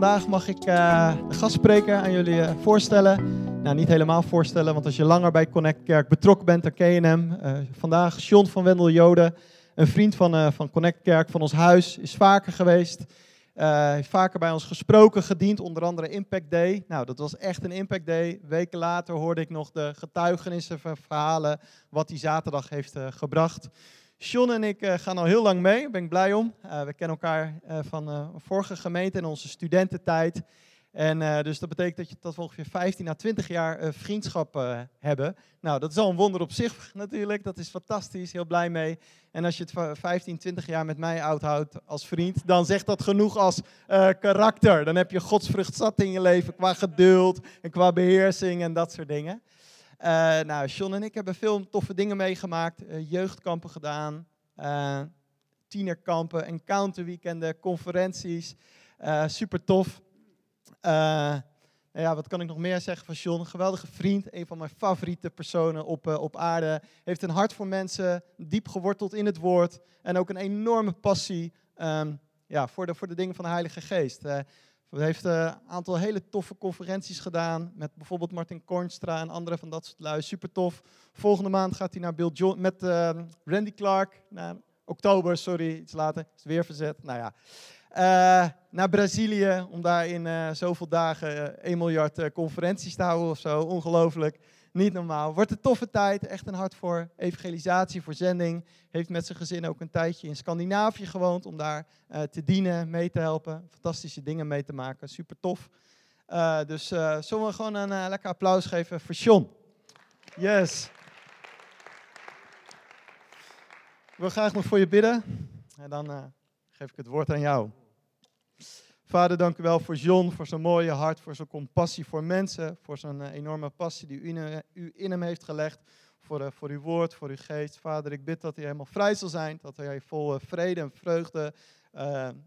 vandaag mag ik uh, de gastspreker aan jullie uh, voorstellen. Nou, niet helemaal voorstellen, want als je langer bij Connect Kerk betrokken bent, dan hem. Uh, vandaag John van Wendel Joden, een vriend van, van Connect Kerk, van ons huis, is vaker geweest. heeft vaker bij ons gesproken, gediend, onder andere Impact Day. Nou, dat was echt een Impact Day. Weken later hoorde ik nog de getuigenissen, verhalen, wat hij zaterdag heeft gebracht. John en ik uh, gaan al heel lang mee, daar ben ik blij om. Uh, we kennen elkaar uh, van vorige gemeente in onze studententijd. En dus dat betekent dat, je, dat we ongeveer 15 à 20 jaar vriendschap hebben. Nou, dat is al een wonder op zich natuurlijk. Dat is fantastisch, heel blij mee. En als je het 15, 20 jaar met mij oud houdt als vriend, dan zegt dat genoeg als karakter. Dan heb je godsvrucht zat in je leven qua geduld en qua beheersing en dat soort dingen. Uh, nou, John en ik hebben veel toffe dingen meegemaakt. Uh, jeugdkampen gedaan, uh, tienerkampen, encounterweekenden, conferenties. super tof. ja, wat kan ik nog meer zeggen van? Een geweldige vriend, een van mijn favoriete personen op, op aarde. Heeft een hart voor mensen, diep geworteld in het woord. En ook een enorme passie um, ja, voor, de, voor de dingen van de Heilige Geest. Hij heeft een aantal hele toffe conferenties gedaan met bijvoorbeeld Martin Kornstra en andere van dat soort lui. Super tof. Volgende maand gaat hij naar Bill John met uh, Randy Clark. Naar oktober, sorry, iets later. Is het weer verzet. Nou ja. Uh, naar Brazilië om daar in uh, zoveel dagen 1 miljard conferenties te houden of zo. Ongelooflijk. Niet normaal. Wordt een toffe tijd. Echt een hart voor evangelisatie, voor zending. Heeft met zijn gezin ook een tijdje in Scandinavië gewoond. Om daar uh, te dienen, mee te helpen. Fantastische dingen mee te maken. Super tof. Uh, dus uh, zullen we gewoon een lekker applaus geven voor Sean. Yes. Ik wil graag nog voor je bidden. En dan geef ik het woord aan jou. Vader, dank u wel voor John, voor zijn mooie hart, voor zijn compassie voor mensen, voor zijn eh, enorme passie die u in, hem heeft gelegd, voor, uh, voor uw woord, voor uw geest. Vader, ik bid dat hij helemaal vrij zal zijn, dat hij vol uh, vrede en vreugde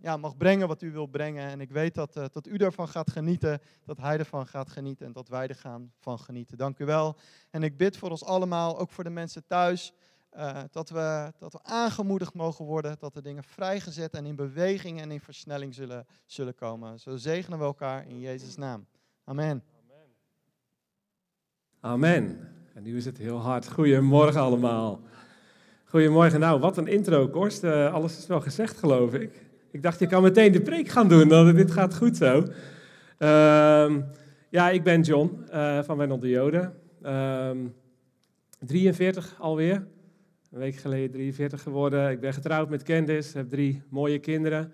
ja, mag brengen wat u wil brengen. En ik weet dat, dat u ervan gaat genieten, dat hij ervan gaat genieten en dat wij er gaan van genieten. Dank u wel. En ik bid voor ons allemaal, ook voor de mensen thuis. Uh, dat, we, dat we aangemoedigd mogen worden, dat de dingen vrijgezet en in beweging en in versnelling zullen, zullen komen. Zo zegenen we elkaar in Jezus' naam. Amen. Amen. En nu is het heel hard. Goedemorgen allemaal. Goedemorgen. Nou, wat een intro, Korst. Uh, alles is wel gezegd, geloof ik. Ik dacht, je kan meteen de preek gaan doen, want dit gaat goed zo. Uh, ja, ik ben John uh, van Wendel de Joden. 43 ehm, alweer. Een week geleden 43 geworden. Ik ben getrouwd met Candice, heb drie mooie kinderen.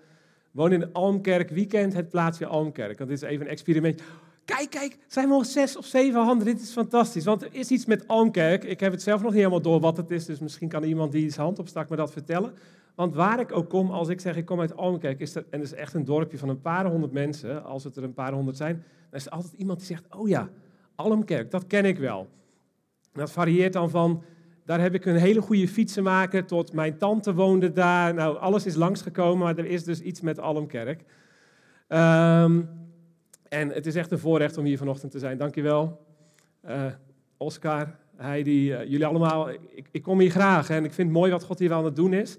Woon in Almkerk. Wie kent het plaatsje Almkerk? Want dit is even een experiment. Kijk, kijk, zijn we al zes of zeven handen. Dit is fantastisch. Want er is iets met Almkerk. Ik heb het zelf nog niet helemaal door wat het is. Dus misschien kan iemand die zijn hand opstak me dat vertellen. Want waar ik ook kom, als ik zeg ik kom uit Almkerk, is er, en het is echt een dorpje van een paar honderd mensen, als het er een paar honderd zijn, dan is er altijd iemand die zegt, oh ja, Almkerk, dat ken ik wel. En dat varieert dan van daar heb ik een hele goede fietsenmaker tot mijn tante woonde daar. Nou, alles is langsgekomen, maar er is dus iets met Almkerk. Um, en het is echt een voorrecht om hier vanochtend te zijn. Dankjewel. Uh, Oscar, Heidi, uh, jullie allemaal. Ik, ik, kom hier graag en ik vind het mooi wat God hier aan het doen is.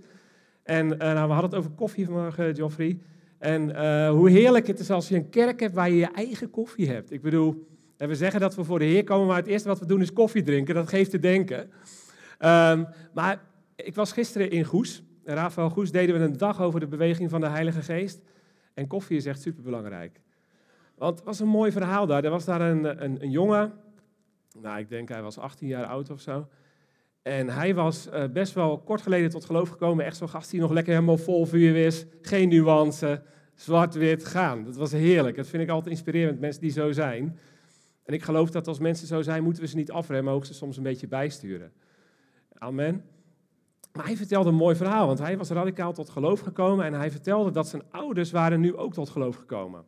En uh, nou, we hadden het over koffie vanmorgen, Geoffrey. En hoe heerlijk het is als je een kerk hebt waar je je eigen koffie hebt. Ik bedoel, we zeggen dat we voor de Heer komen, maar het eerste wat we doen is koffie drinken. Dat geeft te denken. Um, maar ik was gisteren in Goes. Rafael Goes deden we een dag over de beweging van de Heilige Geest. En koffie is echt superbelangrijk. Want het was een mooi verhaal daar. Er was daar een, een, jongen, nou ik denk hij was 18 jaar oud of zo. En hij was uh, best wel kort geleden tot geloof gekomen. Echt zo'n gast die nog lekker helemaal vol vuur is. Geen nuance, zwart-wit, gaan. Dat was heerlijk. Dat vind ik altijd inspirerend, mensen die zo zijn. En ik geloof dat als mensen zo zijn, moeten we ze niet afremmen, ze soms een beetje bijsturen. Amen. Maar hij vertelde een mooi verhaal, want hij was radicaal tot geloof gekomen en hij vertelde dat zijn ouders waren nu ook tot geloof gekomen.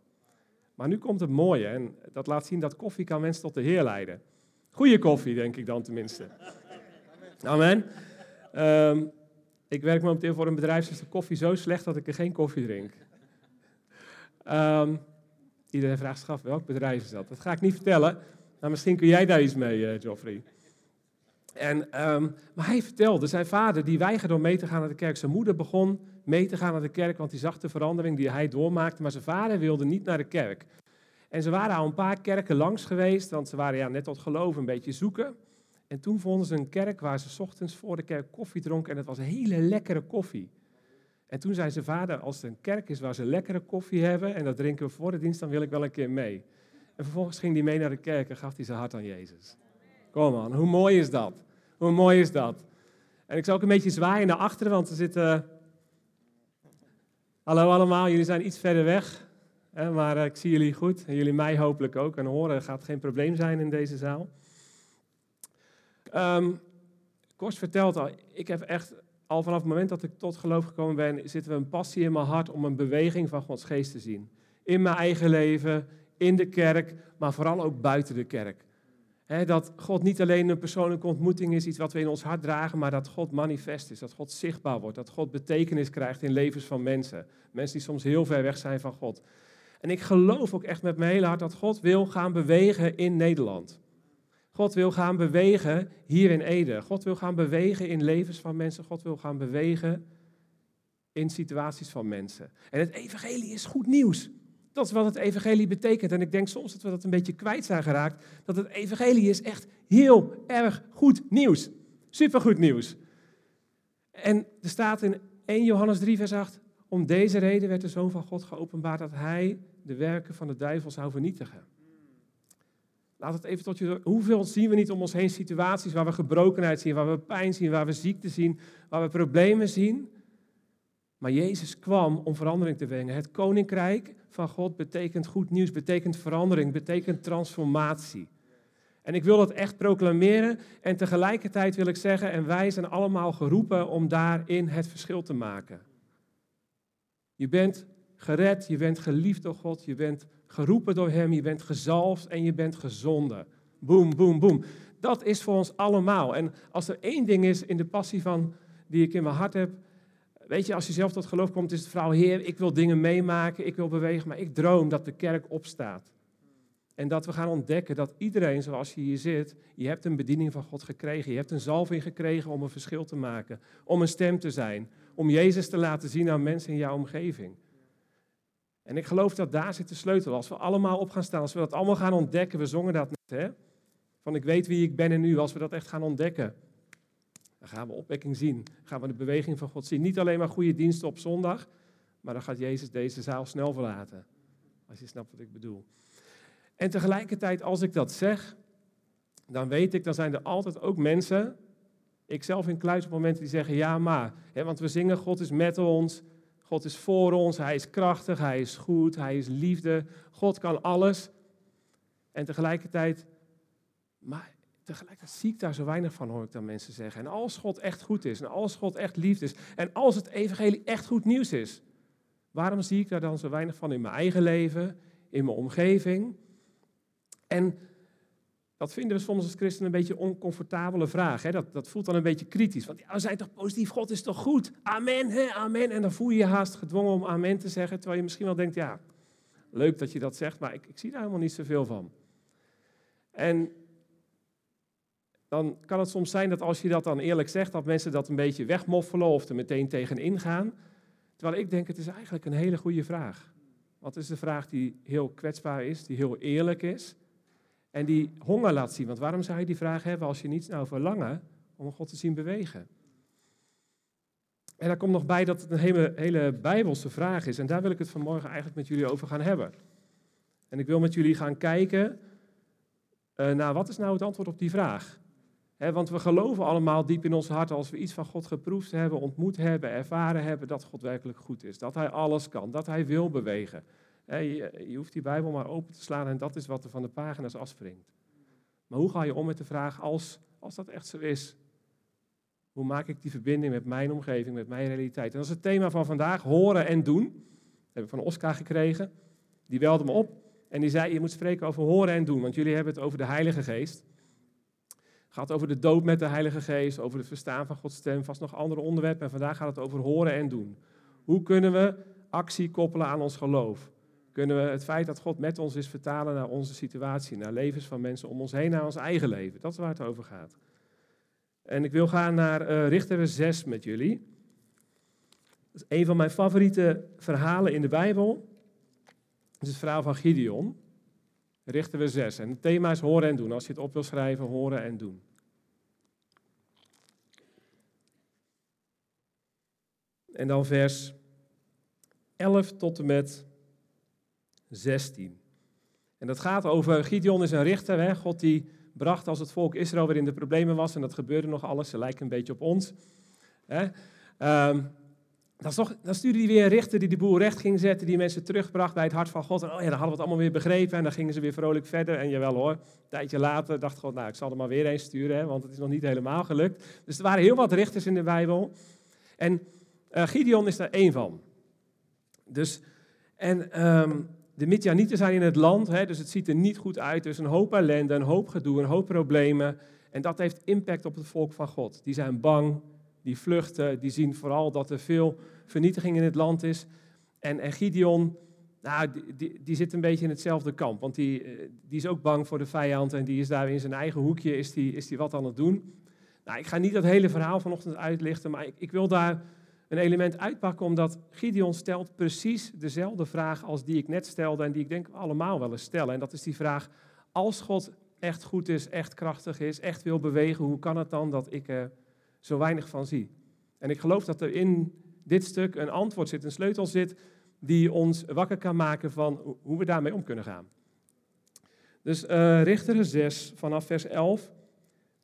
Maar nu komt het mooie en dat laat zien dat koffie kan mensen tot de Heer leiden. Goede koffie, denk ik dan tenminste. Amen. Um, ik werk momenteel voor een bedrijf, is de koffie zo slecht dat ik er geen koffie drink. Um, iedereen vraagt zich af, welk bedrijf is dat? Dat ga ik niet vertellen, maar misschien kun jij daar iets mee, uh, Geoffrey. En, ehm, maar hij vertelde, zijn vader die weigerde om mee te gaan naar de kerk. Zijn moeder begon mee te gaan naar de kerk, want die zag de verandering die hij doormaakte. Maar zijn vader wilde niet naar de kerk. En ze waren al een paar kerken langs geweest, want ze waren ja, net tot geloof een beetje zoeken. En toen vonden ze een kerk waar ze ochtends voor de kerk koffie dronken en het was hele lekkere koffie. En toen zei zijn vader, als het een kerk is waar ze lekkere koffie hebben en dat drinken we voor de dienst, dan wil ik wel een keer mee. En vervolgens ging hij mee naar de kerk en gaf hij zijn hart aan Jezus. Kom man, hoe mooi is dat? Hoe mooi is dat? En ik zal ook een beetje zwaaien naar achteren, want er zitten... Hallo allemaal, jullie zijn iets verder weg. Maar eh, ik zie jullie goed en jullie mij hopelijk ook. En horen gaat geen probleem zijn in deze zaal. Um, Kors vertelt al, ik heb echt al vanaf het moment dat ik tot geloof gekomen ben, zit er een passie in mijn hart om een beweging van Gods geest te zien. In mijn eigen leven, in de kerk, maar vooral ook buiten de kerk. Dat God niet alleen een persoonlijke ontmoeting is, iets wat we in ons hart dragen, maar dat God manifest is, dat God zichtbaar wordt, dat God betekenis krijgt in levens van mensen. Mensen die soms heel ver weg zijn van God. En ik geloof ook echt met mijn hele hart dat God wil gaan bewegen in Nederland. God wil gaan bewegen hier in Ede. God wil gaan bewegen in levens van mensen. God wil gaan bewegen in situaties van mensen. En het evangelie is goed nieuws. Dat is wat het evangelie betekent. En ik denk soms dat we dat een beetje kwijt zijn geraakt. Dat het evangelie is echt heel erg goed nieuws. Supergoed nieuws. En er staat in 1 Johannes 3 vers 8. Om deze reden werd de Zoon van God geopenbaard dat hij de werken van de duivel zou vernietigen. Laat het even tot je. Hoeveel zien we niet om ons heen situaties waar we gebrokenheid zien, waar we pijn zien, waar we ziekte zien, waar we problemen zien? Maar Jezus kwam om verandering te brengen. Het koninkrijk van God betekent goed nieuws, betekent verandering, betekent transformatie. En ik wil dat echt proclameren en tegelijkertijd wil ik zeggen, en wij zijn allemaal geroepen om daarin het verschil te maken. Je bent gered, je bent geliefd door God, je bent geroepen door Hem, je bent gezalfd en je bent gezonden. Boom, boom, boom. Dat is voor ons allemaal. En als er één ding is in de passie van, die ik in mijn hart heb, weet je, als je zelf tot geloof komt, is het verhaal, Heer, ik wil dingen meemaken, ik wil bewegen, maar ik droom dat de kerk opstaat. En dat we gaan ontdekken dat iedereen, zoals je hier zit, je hebt een bediening van God gekregen. Je hebt een zalving gekregen om een verschil te maken, om een stem te zijn, om Jezus te laten zien aan mensen in jouw omgeving. En ik geloof dat daar zit de sleutel. Als we allemaal op gaan staan, als we dat allemaal gaan ontdekken, we zongen dat net, hè? Van ik weet wie ik ben en nu, als we dat echt gaan ontdekken, dan gaan we opwekking zien. gaan we de beweging van God zien. Niet alleen maar goede diensten op zondag, maar dan gaat Jezus deze zaal snel verlaten. Als je snapt wat ik bedoel. En tegelijkertijd, als ik dat zeg, dan weet ik, dan zijn er altijd ook mensen, ik zelf in kluis op momenten die zeggen, ja maar, want we zingen God is met ons, God is voor ons, Hij is krachtig, Hij is goed, Hij is liefde. God kan alles. En tegelijkertijd, maar tegelijkertijd zie ik daar zo weinig van, hoor ik dan mensen zeggen. En als God echt goed is, en als God echt liefde is, en als het evangelie echt goed nieuws is, waarom zie ik daar dan zo weinig van in mijn eigen leven, in mijn omgeving? En dat vinden we soms als christenen een beetje een oncomfortabele vraag. Hè? Dat, dat voelt dan een beetje kritisch. Want ja, we zijn toch positief, God is toch goed? Amen, hè? amen. En dan voel je je haast gedwongen om amen te zeggen. Terwijl je misschien wel denkt, ja, leuk dat je dat zegt, maar ik, ik zie daar helemaal niet zoveel van. En dan kan het soms zijn dat als je dat dan eerlijk zegt, dat mensen dat een beetje wegmoffelen of er meteen tegen ingaan. Terwijl ik denk, het is eigenlijk een hele goede vraag. Het is een vraag die heel kwetsbaar is, die heel eerlijk is. En die honger laat zien. Want waarom zou je die vraag hebben als je niets nou verlangen om God te zien bewegen? En daar komt nog bij dat het een hele, hele bijbelse vraag is. En daar wil ik het vanmorgen eigenlijk met jullie over gaan hebben. En ik wil met jullie gaan kijken uh, naar wat is nou het antwoord op die vraag. Want we geloven allemaal diep in ons hart als we iets van God geproefd hebben, ontmoet hebben, ervaren hebben, dat God werkelijk goed is. Dat Hij alles kan, dat Hij wil bewegen. Je, je hoeft die Bijbel maar open te slaan en dat is wat er van de pagina's afspringt. Maar hoe ga je om met de vraag als, als dat echt zo is? Hoe maak ik die verbinding met mijn omgeving, met mijn realiteit? En dat is het thema van vandaag, horen en doen. Dat heb ik van Oscar gekregen. Die belde me op en die zei, je moet spreken over horen en doen. Want jullie hebben het over de Heilige Geest. Gaat over de dood met de Heilige Geest, over het verstaan van Gods stem, vast nog andere onderwerpen. En vandaag gaat het over horen en doen. Hoe kunnen we actie koppelen aan ons geloof? kunnen we het feit dat God met ons is vertalen naar onze situatie, naar levens van mensen om ons heen, naar ons eigen leven. Dat is waar het over gaat. En ik wil gaan naar uh, Richter 6 met jullie. Dat is een van mijn favoriete verhalen in de Bijbel. Het is het verhaal van Gideon. Richter we 6. En het thema is horen en doen. Als je het op wil schrijven, horen en doen. En dan vers 11 tot en met 16. En dat gaat over, Gideon is een richter, hè? God die bracht als het volk Israël weer in de problemen was, en dat gebeurde nog alles, ze lijken een beetje op ons. Hè? Um, dan, dan stuurde hij weer een richter die de boel recht ging zetten, die mensen terugbracht bij het hart van God. En oh ja, dan hadden we het allemaal weer begrepen en dan gingen ze weer vrolijk verder. En jawel hoor, een tijdje later dacht God, nou ik zal er maar weer eens sturen, hè, want het is nog niet helemaal gelukt. Dus er waren heel wat richters in de Bijbel. En uh, Gideon is daar één van. Dus, en um, de Midjanieten zijn in het land, hè, dus het ziet er niet goed uit. Dus een hoop ellende, een hoop gedoe, een hoop problemen. En dat heeft impact op het volk van God. Die zijn bang, die vluchten, die zien vooral dat er veel vernietiging in het land is. En, en Gideon, nou, die, die, zit een beetje in hetzelfde kamp, want die, eh, die is ook bang voor de vijand en die is daar in zijn eigen hoekje, is die, is die wat aan het doen. Nou, ik ga niet dat hele verhaal vanochtend uitlichten, maar ik, ik wil daar een element uitpakken, omdat Gideon stelt precies dezelfde vraag als die ik net stelde en die ik denk allemaal wel eens stellen. En dat is die vraag, als God echt goed is, echt krachtig is, echt wil bewegen, hoe kan het dan dat ik er zo weinig van zie? En ik geloof dat er in dit stuk een antwoord zit, een sleutel zit, die ons wakker kan maken van hoe we daarmee om kunnen gaan. Dus uh, Richteren 6 vanaf vers 11.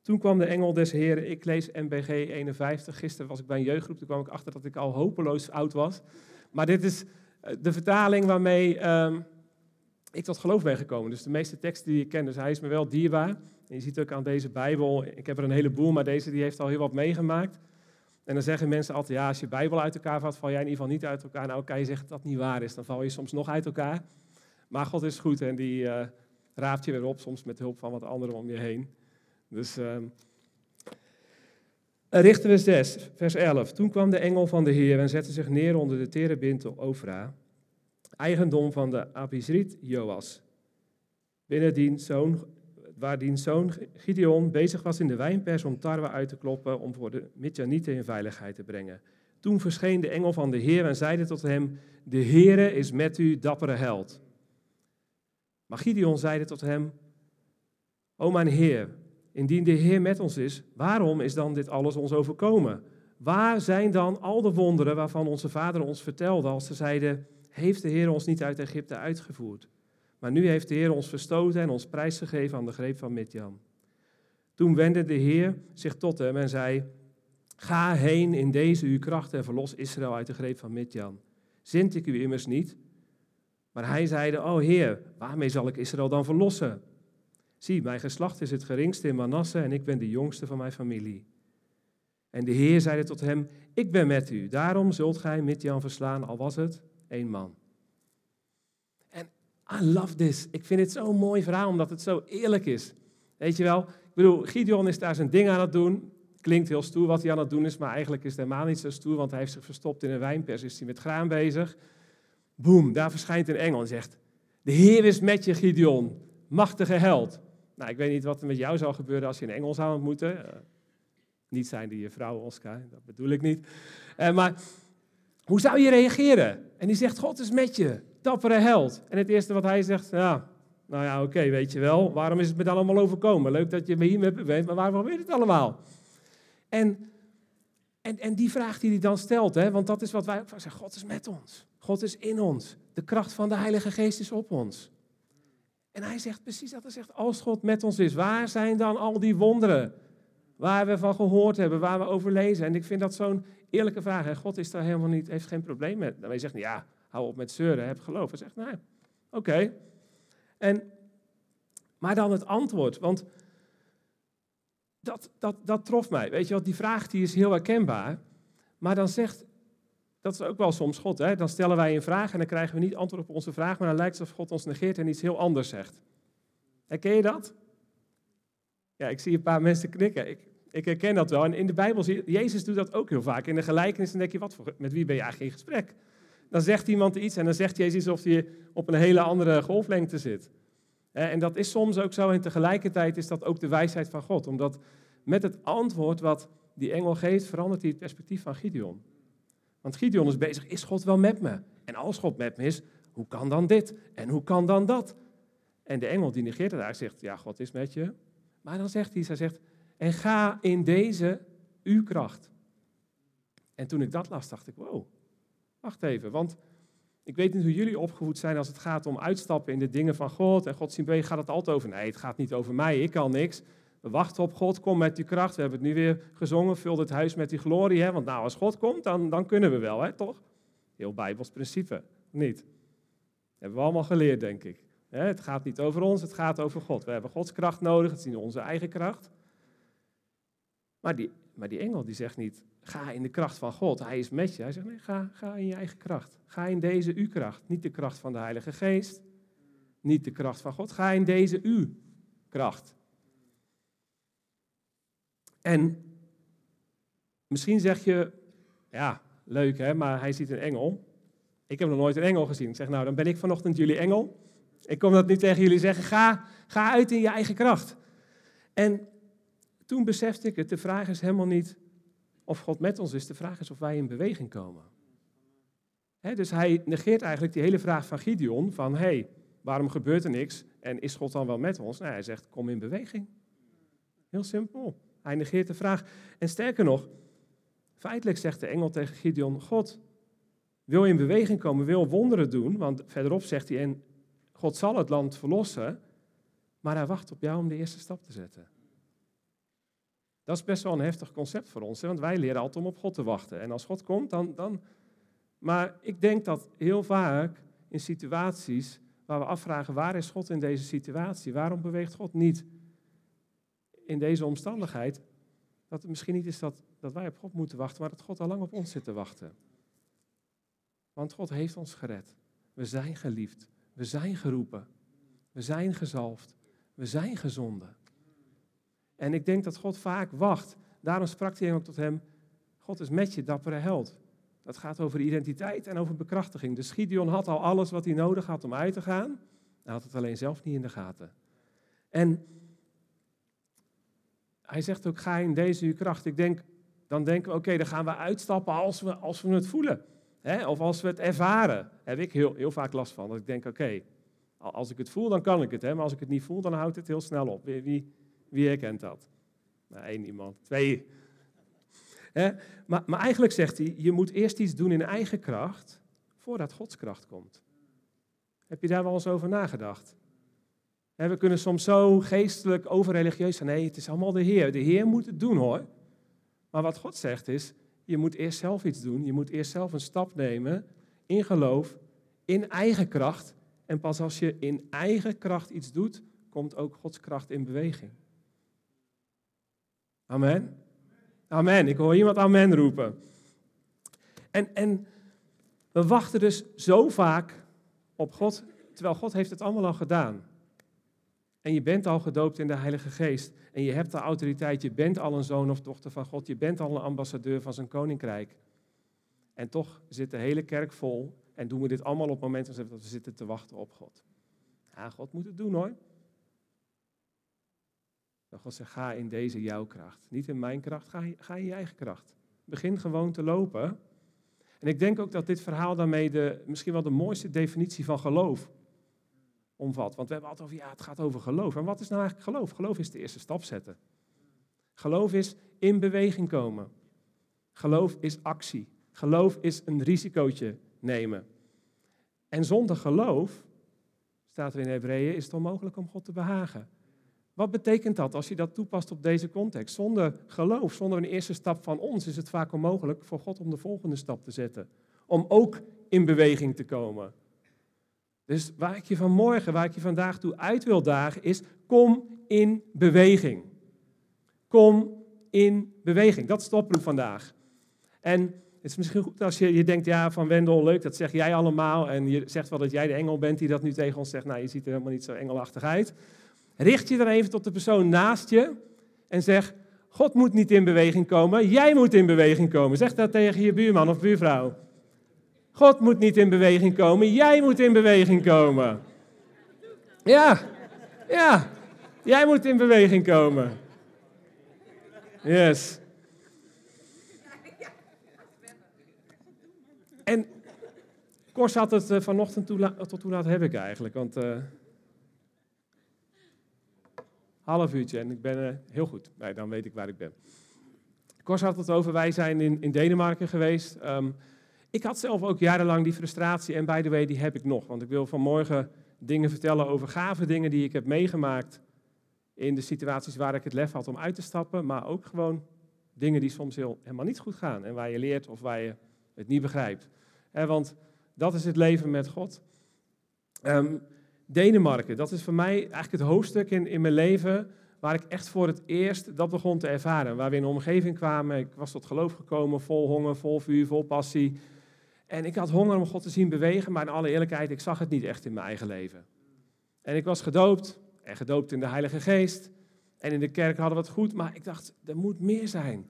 Toen kwam de engel des Heren, ik lees MBG 51. Gisteren was ik bij een jeugdgroep, toen kwam ik achter dat ik al hopeloos oud was. Maar dit is eh, de vertaling waarmee um, ik tot geloof ben gekomen. Dus de meeste teksten die ik ken, dus hij is me wel dierbaar. Je ziet ook aan deze Bijbel, ik heb er een heleboel, maar deze die heeft al heel wat meegemaakt. En dan zeggen mensen altijd, ja, als je Bijbel uit elkaar valt, val jij in ieder geval niet uit elkaar. Nou, kan je zeggen dat dat niet waar is, dan val je soms nog uit elkaar. Maar God is goed en die uh, raapt je weer op, soms met hulp van wat anderen om je heen. Dus uh, Richter 6, vers 11. Toen kwam de engel van de Heer en zette zich neer onder de terebintel Ofra, eigendom van de Abizrit Joas. Binnen die zoon, waar diens zoon Gideon bezig was in de wijnpers om tarwe uit te kloppen om voor de Midjanieten in veiligheid te brengen. Toen verscheen de engel van de Heer en zeide tot hem, de Heere is met u, dappere held. Maar Gideon zeide tot hem, o mijn Heer, Indien de Heer met ons is, waarom is dan dit alles ons overkomen? Waar zijn dan al de wonderen waarvan onze vader ons vertelde als ze zeiden, heeft de Heer ons niet uit Egypte uitgevoerd? Maar nu heeft de Heer ons verstoten en ons prijsgegeven aan de greep van Midjan. Toen wendde de Heer zich tot hem en zei, ga heen in deze uw kracht en verlos Israël uit de greep van Midjan. Zint ik u immers niet? Maar hij zeide, o Heer, waarmee zal ik Israël dan verlossen? Zie, mijn geslacht is het geringste in Manasse en ik ben de jongste van mijn familie. En de Heer zeide tot hem, ik ben met u, daarom zult gij Midjan verslaan, al was het één man. I love this. Ik vind het zo'n mooi verhaal, omdat het zo eerlijk is. Weet je wel, ik bedoel, Gideon is daar zijn ding aan het doen. Klinkt heel stoer wat hij aan het doen is, maar eigenlijk is het helemaal niet zo stoer, want hij heeft zich verstopt in een wijnpers, is hij met graan bezig. Boom, daar verschijnt een engel en zegt, de Heer is met je, Gideon, machtige held. Nou, ik weet niet wat er met jou zou gebeuren als je een engel zou ontmoeten. Uh, niet zijn die je vrouw, Oscar, dat bedoel ik niet. Uh, maar hoe zou je reageren? En die zegt, God is met je, dappere held. En het eerste wat hij zegt, ja, nou ja, oké, weet je wel, waarom is het me dan allemaal overkomen? Leuk dat je me hier met bent, maar waarom weet het allemaal? En, en, en die vraag die hij dan stelt, hè, want dat is wat wij zeggen, God is met ons. God is in ons. De kracht van de Heilige Geest is op ons. En hij zegt precies dat. Hij zegt, als God met ons is, waar zijn dan al die wonderen? Waar we van gehoord hebben, waar we over lezen. En ik vind dat zo'n eerlijke vraag. God is daar helemaal niet, heeft geen probleem met. Dan je zegt, ja, hou op met zeuren, heb geloof. Hij zegt, nee, oké. En, maar dan het antwoord, want dat, dat, dat trof mij. Weet je wat, die vraag die is heel herkenbaar. Maar dan zegt dat is ook wel soms God. Hè? Dan stellen wij een vraag en dan krijgen we niet antwoord op onze vraag, maar dan lijkt het alsof God ons negeert en iets heel anders zegt. Herken je dat? Ja, ik zie een paar mensen knikken. Ik, ik herken dat wel. En in de Bijbel zie je, Jezus doet dat ook heel vaak. In de gelijkenis denk je, wat voor, met wie ben je eigenlijk in gesprek? Dan zegt iemand iets en dan zegt Jezus alsof hij op een hele andere golflengte zit. En dat is soms ook zo en tegelijkertijd is dat ook de wijsheid van God. Omdat met het antwoord wat die engel geeft, verandert hij het perspectief van Gideon. Want Gideon is bezig, is God wel met me? En als God met me is, hoe kan dan dit? En hoe kan dan dat? En de engel die negeert het eigenlijk, zegt, ja, God is met je. Maar dan zegt hij, hij zegt, en ga in deze uw kracht. En toen ik dat las, dacht ik, wow, wacht even, want ik weet niet hoe jullie opgevoed zijn als het gaat om uitstappen in de dingen van God. En God zien gaat het altijd over, nee, het gaat niet over mij, ik kan niks. We wachten op God, kom met die kracht. We hebben het nu weer gezongen, vul het huis met die glorie. Hè? Want nou, als God komt, dan, dan kunnen we wel, hè? toch? Heel Bijbels principe, niet? Dat hebben we allemaal geleerd, denk ik. Het gaat niet over ons, het gaat over God. We hebben Gods kracht nodig, het is niet onze eigen kracht. Maar die, maar die engel die zegt niet, ga in de kracht van God, hij is met je. Hij zegt, nee, ga, ga in je eigen kracht. Ga in deze u-kracht, niet de kracht van de Heilige Geest, niet de kracht van God. Ga in deze u-kracht. En misschien zeg je, ja, leuk hè, maar hij ziet een engel. Ik heb nog nooit een engel gezien. Ik zeg, nou, dan ben ik vanochtend jullie engel. Ik kom dat nu tegen jullie zeggen, ga, ga uit in je eigen kracht. En toen besefte ik het, de vraag is helemaal niet of God met ons is, de vraag is of wij in beweging komen. dus hij negeert eigenlijk die hele vraag van Gideon, van hé, hey, waarom gebeurt er niks en is God dan wel met ons? Nou, hij zegt, kom in beweging. Heel simpel. Hij negeert de vraag. En sterker nog, feitelijk zegt de engel tegen Gideon, God wil in beweging komen, wil wonderen doen, want verderop zegt hij, en God zal het land verlossen, maar hij wacht op jou om de eerste stap te zetten. Dat is best wel een heftig concept voor ons, want wij leren altijd om op God te wachten. En als God komt, dan, dan... Maar ik denk dat heel vaak in situaties waar we afvragen, waar is God in deze situatie? Waarom beweegt God niet in deze omstandigheid? Dat het misschien niet is dat, dat wij op God moeten wachten, maar dat God al lang op ons zit te wachten. Want God heeft ons gered. We zijn geliefd. We zijn geroepen. We zijn gezalfd. We zijn gezonden. En ik denk dat God vaak wacht. Daarom sprak hij ook tot hem: God is met je, dappere held. Dat gaat over identiteit en over bekrachtiging. Dus Gideon had al alles wat hij nodig had om uit te gaan. Hij had het alleen zelf niet in de gaten. En hij zegt ook: ga in deze uw kracht. Ik denk, dan denken we: oké, dan gaan we uitstappen als we, als we het voelen. Of als we het ervaren. Daar heb ik heel, heel vaak last van. Dat ik denk: oké, als ik het voel, dan kan ik het. Maar als ik het niet voel, dan houdt het heel snel op. Wie herkent dat? Nou, één iemand. Twee. Maar, maar eigenlijk zegt hij, je moet eerst iets doen in eigen kracht, voordat Gods kracht komt. Heb je daar wel eens over nagedacht? We kunnen soms zo geestelijk overreligieus zijn. Nee, het is allemaal de Heer. De Heer moet het doen hoor. Maar wat God zegt is, je moet eerst zelf iets doen. Je moet eerst zelf een stap nemen in geloof, in eigen kracht. En pas als je in eigen kracht iets doet, komt ook Gods kracht in beweging. Amen. Amen. Ik hoor iemand amen roepen. En, en we wachten dus zo vaak op God, terwijl God heeft het allemaal al gedaan. En je bent al gedoopt in de Heilige Geest. En je hebt de autoriteit, je bent al een zoon of dochter van God. Je bent al een ambassadeur van zijn koninkrijk. En toch zit de hele kerk vol. En doen we dit allemaal op het moment dat we zitten te wachten op God. Ja, God moet het doen hoor. Dan God zegt, ga in deze jouw kracht. Niet in mijn kracht, ga, ga in je eigen kracht. Begin gewoon te lopen. En ik denk ook dat dit verhaal daarmee de, misschien wel de mooiste definitie van geloof omvat. Want we hebben altijd over, ja, het gaat over geloof. En wat is nou eigenlijk geloof? Geloof is de eerste stap zetten. Geloof is in beweging komen. Geloof is actie. Geloof is een risicootje nemen. En zonder geloof, staat er in Hebreeën, is het onmogelijk om God te behagen. Wat betekent dat als je dat toepast op deze context? Zonder geloof, zonder een eerste stap van ons, is het vaak onmogelijk voor God om de volgende stap te zetten. Om ook in beweging te komen. Dus waar ik je vanmorgen, waar ik je vandaag toe uit wil dagen, is kom in beweging. Kom in beweging. Dat is de vandaag. En het is misschien goed als je, je denkt, ja, van Wendel, leuk, dat zeg jij allemaal. En je zegt wel dat jij de engel bent die dat nu tegen ons zegt. Nou, je ziet er helemaal niet zo engelachtig uit. Richt je dan even tot de persoon naast je en zeg: God moet niet in beweging komen, jij moet in beweging komen. Zeg dat tegen je buurman of buurvrouw. God moet niet in beweging komen, jij moet in beweging komen. Ja, ja, jij moet in beweging komen. Yes. En Kors had het uh, vanochtend tot hoe laat heb ik eigenlijk? Want uh, half uurtje en ik ben uh, heel goed. Nee, dan weet ik waar ik ben. Kors had het over, wij zijn in, in Denemarken geweest. Um, ik had zelf ook jarenlang die frustratie en by the way, die heb ik nog. Want ik wil vanmorgen dingen vertellen over gave dingen die ik heb meegemaakt in de situaties waar ik het lef had om uit te stappen, maar ook gewoon dingen die soms heel, helemaal niet goed gaan en waar je leert of waar je het niet begrijpt. want dat is het leven met God. Um, Denemarken, dat is voor mij eigenlijk het hoofdstuk in, in mijn leven waar ik echt voor het eerst dat begon te ervaren. Waar we in een omgeving kwamen, ik was tot geloof gekomen, vol honger, vol vuur, vol passie. En ik had honger om God te zien bewegen, maar in alle eerlijkheid, ik zag het niet echt in mijn eigen leven. En ik was gedoopt, en gedoopt in de Heilige Geest. En in de kerk hadden we het goed, maar ik dacht, er moet meer zijn.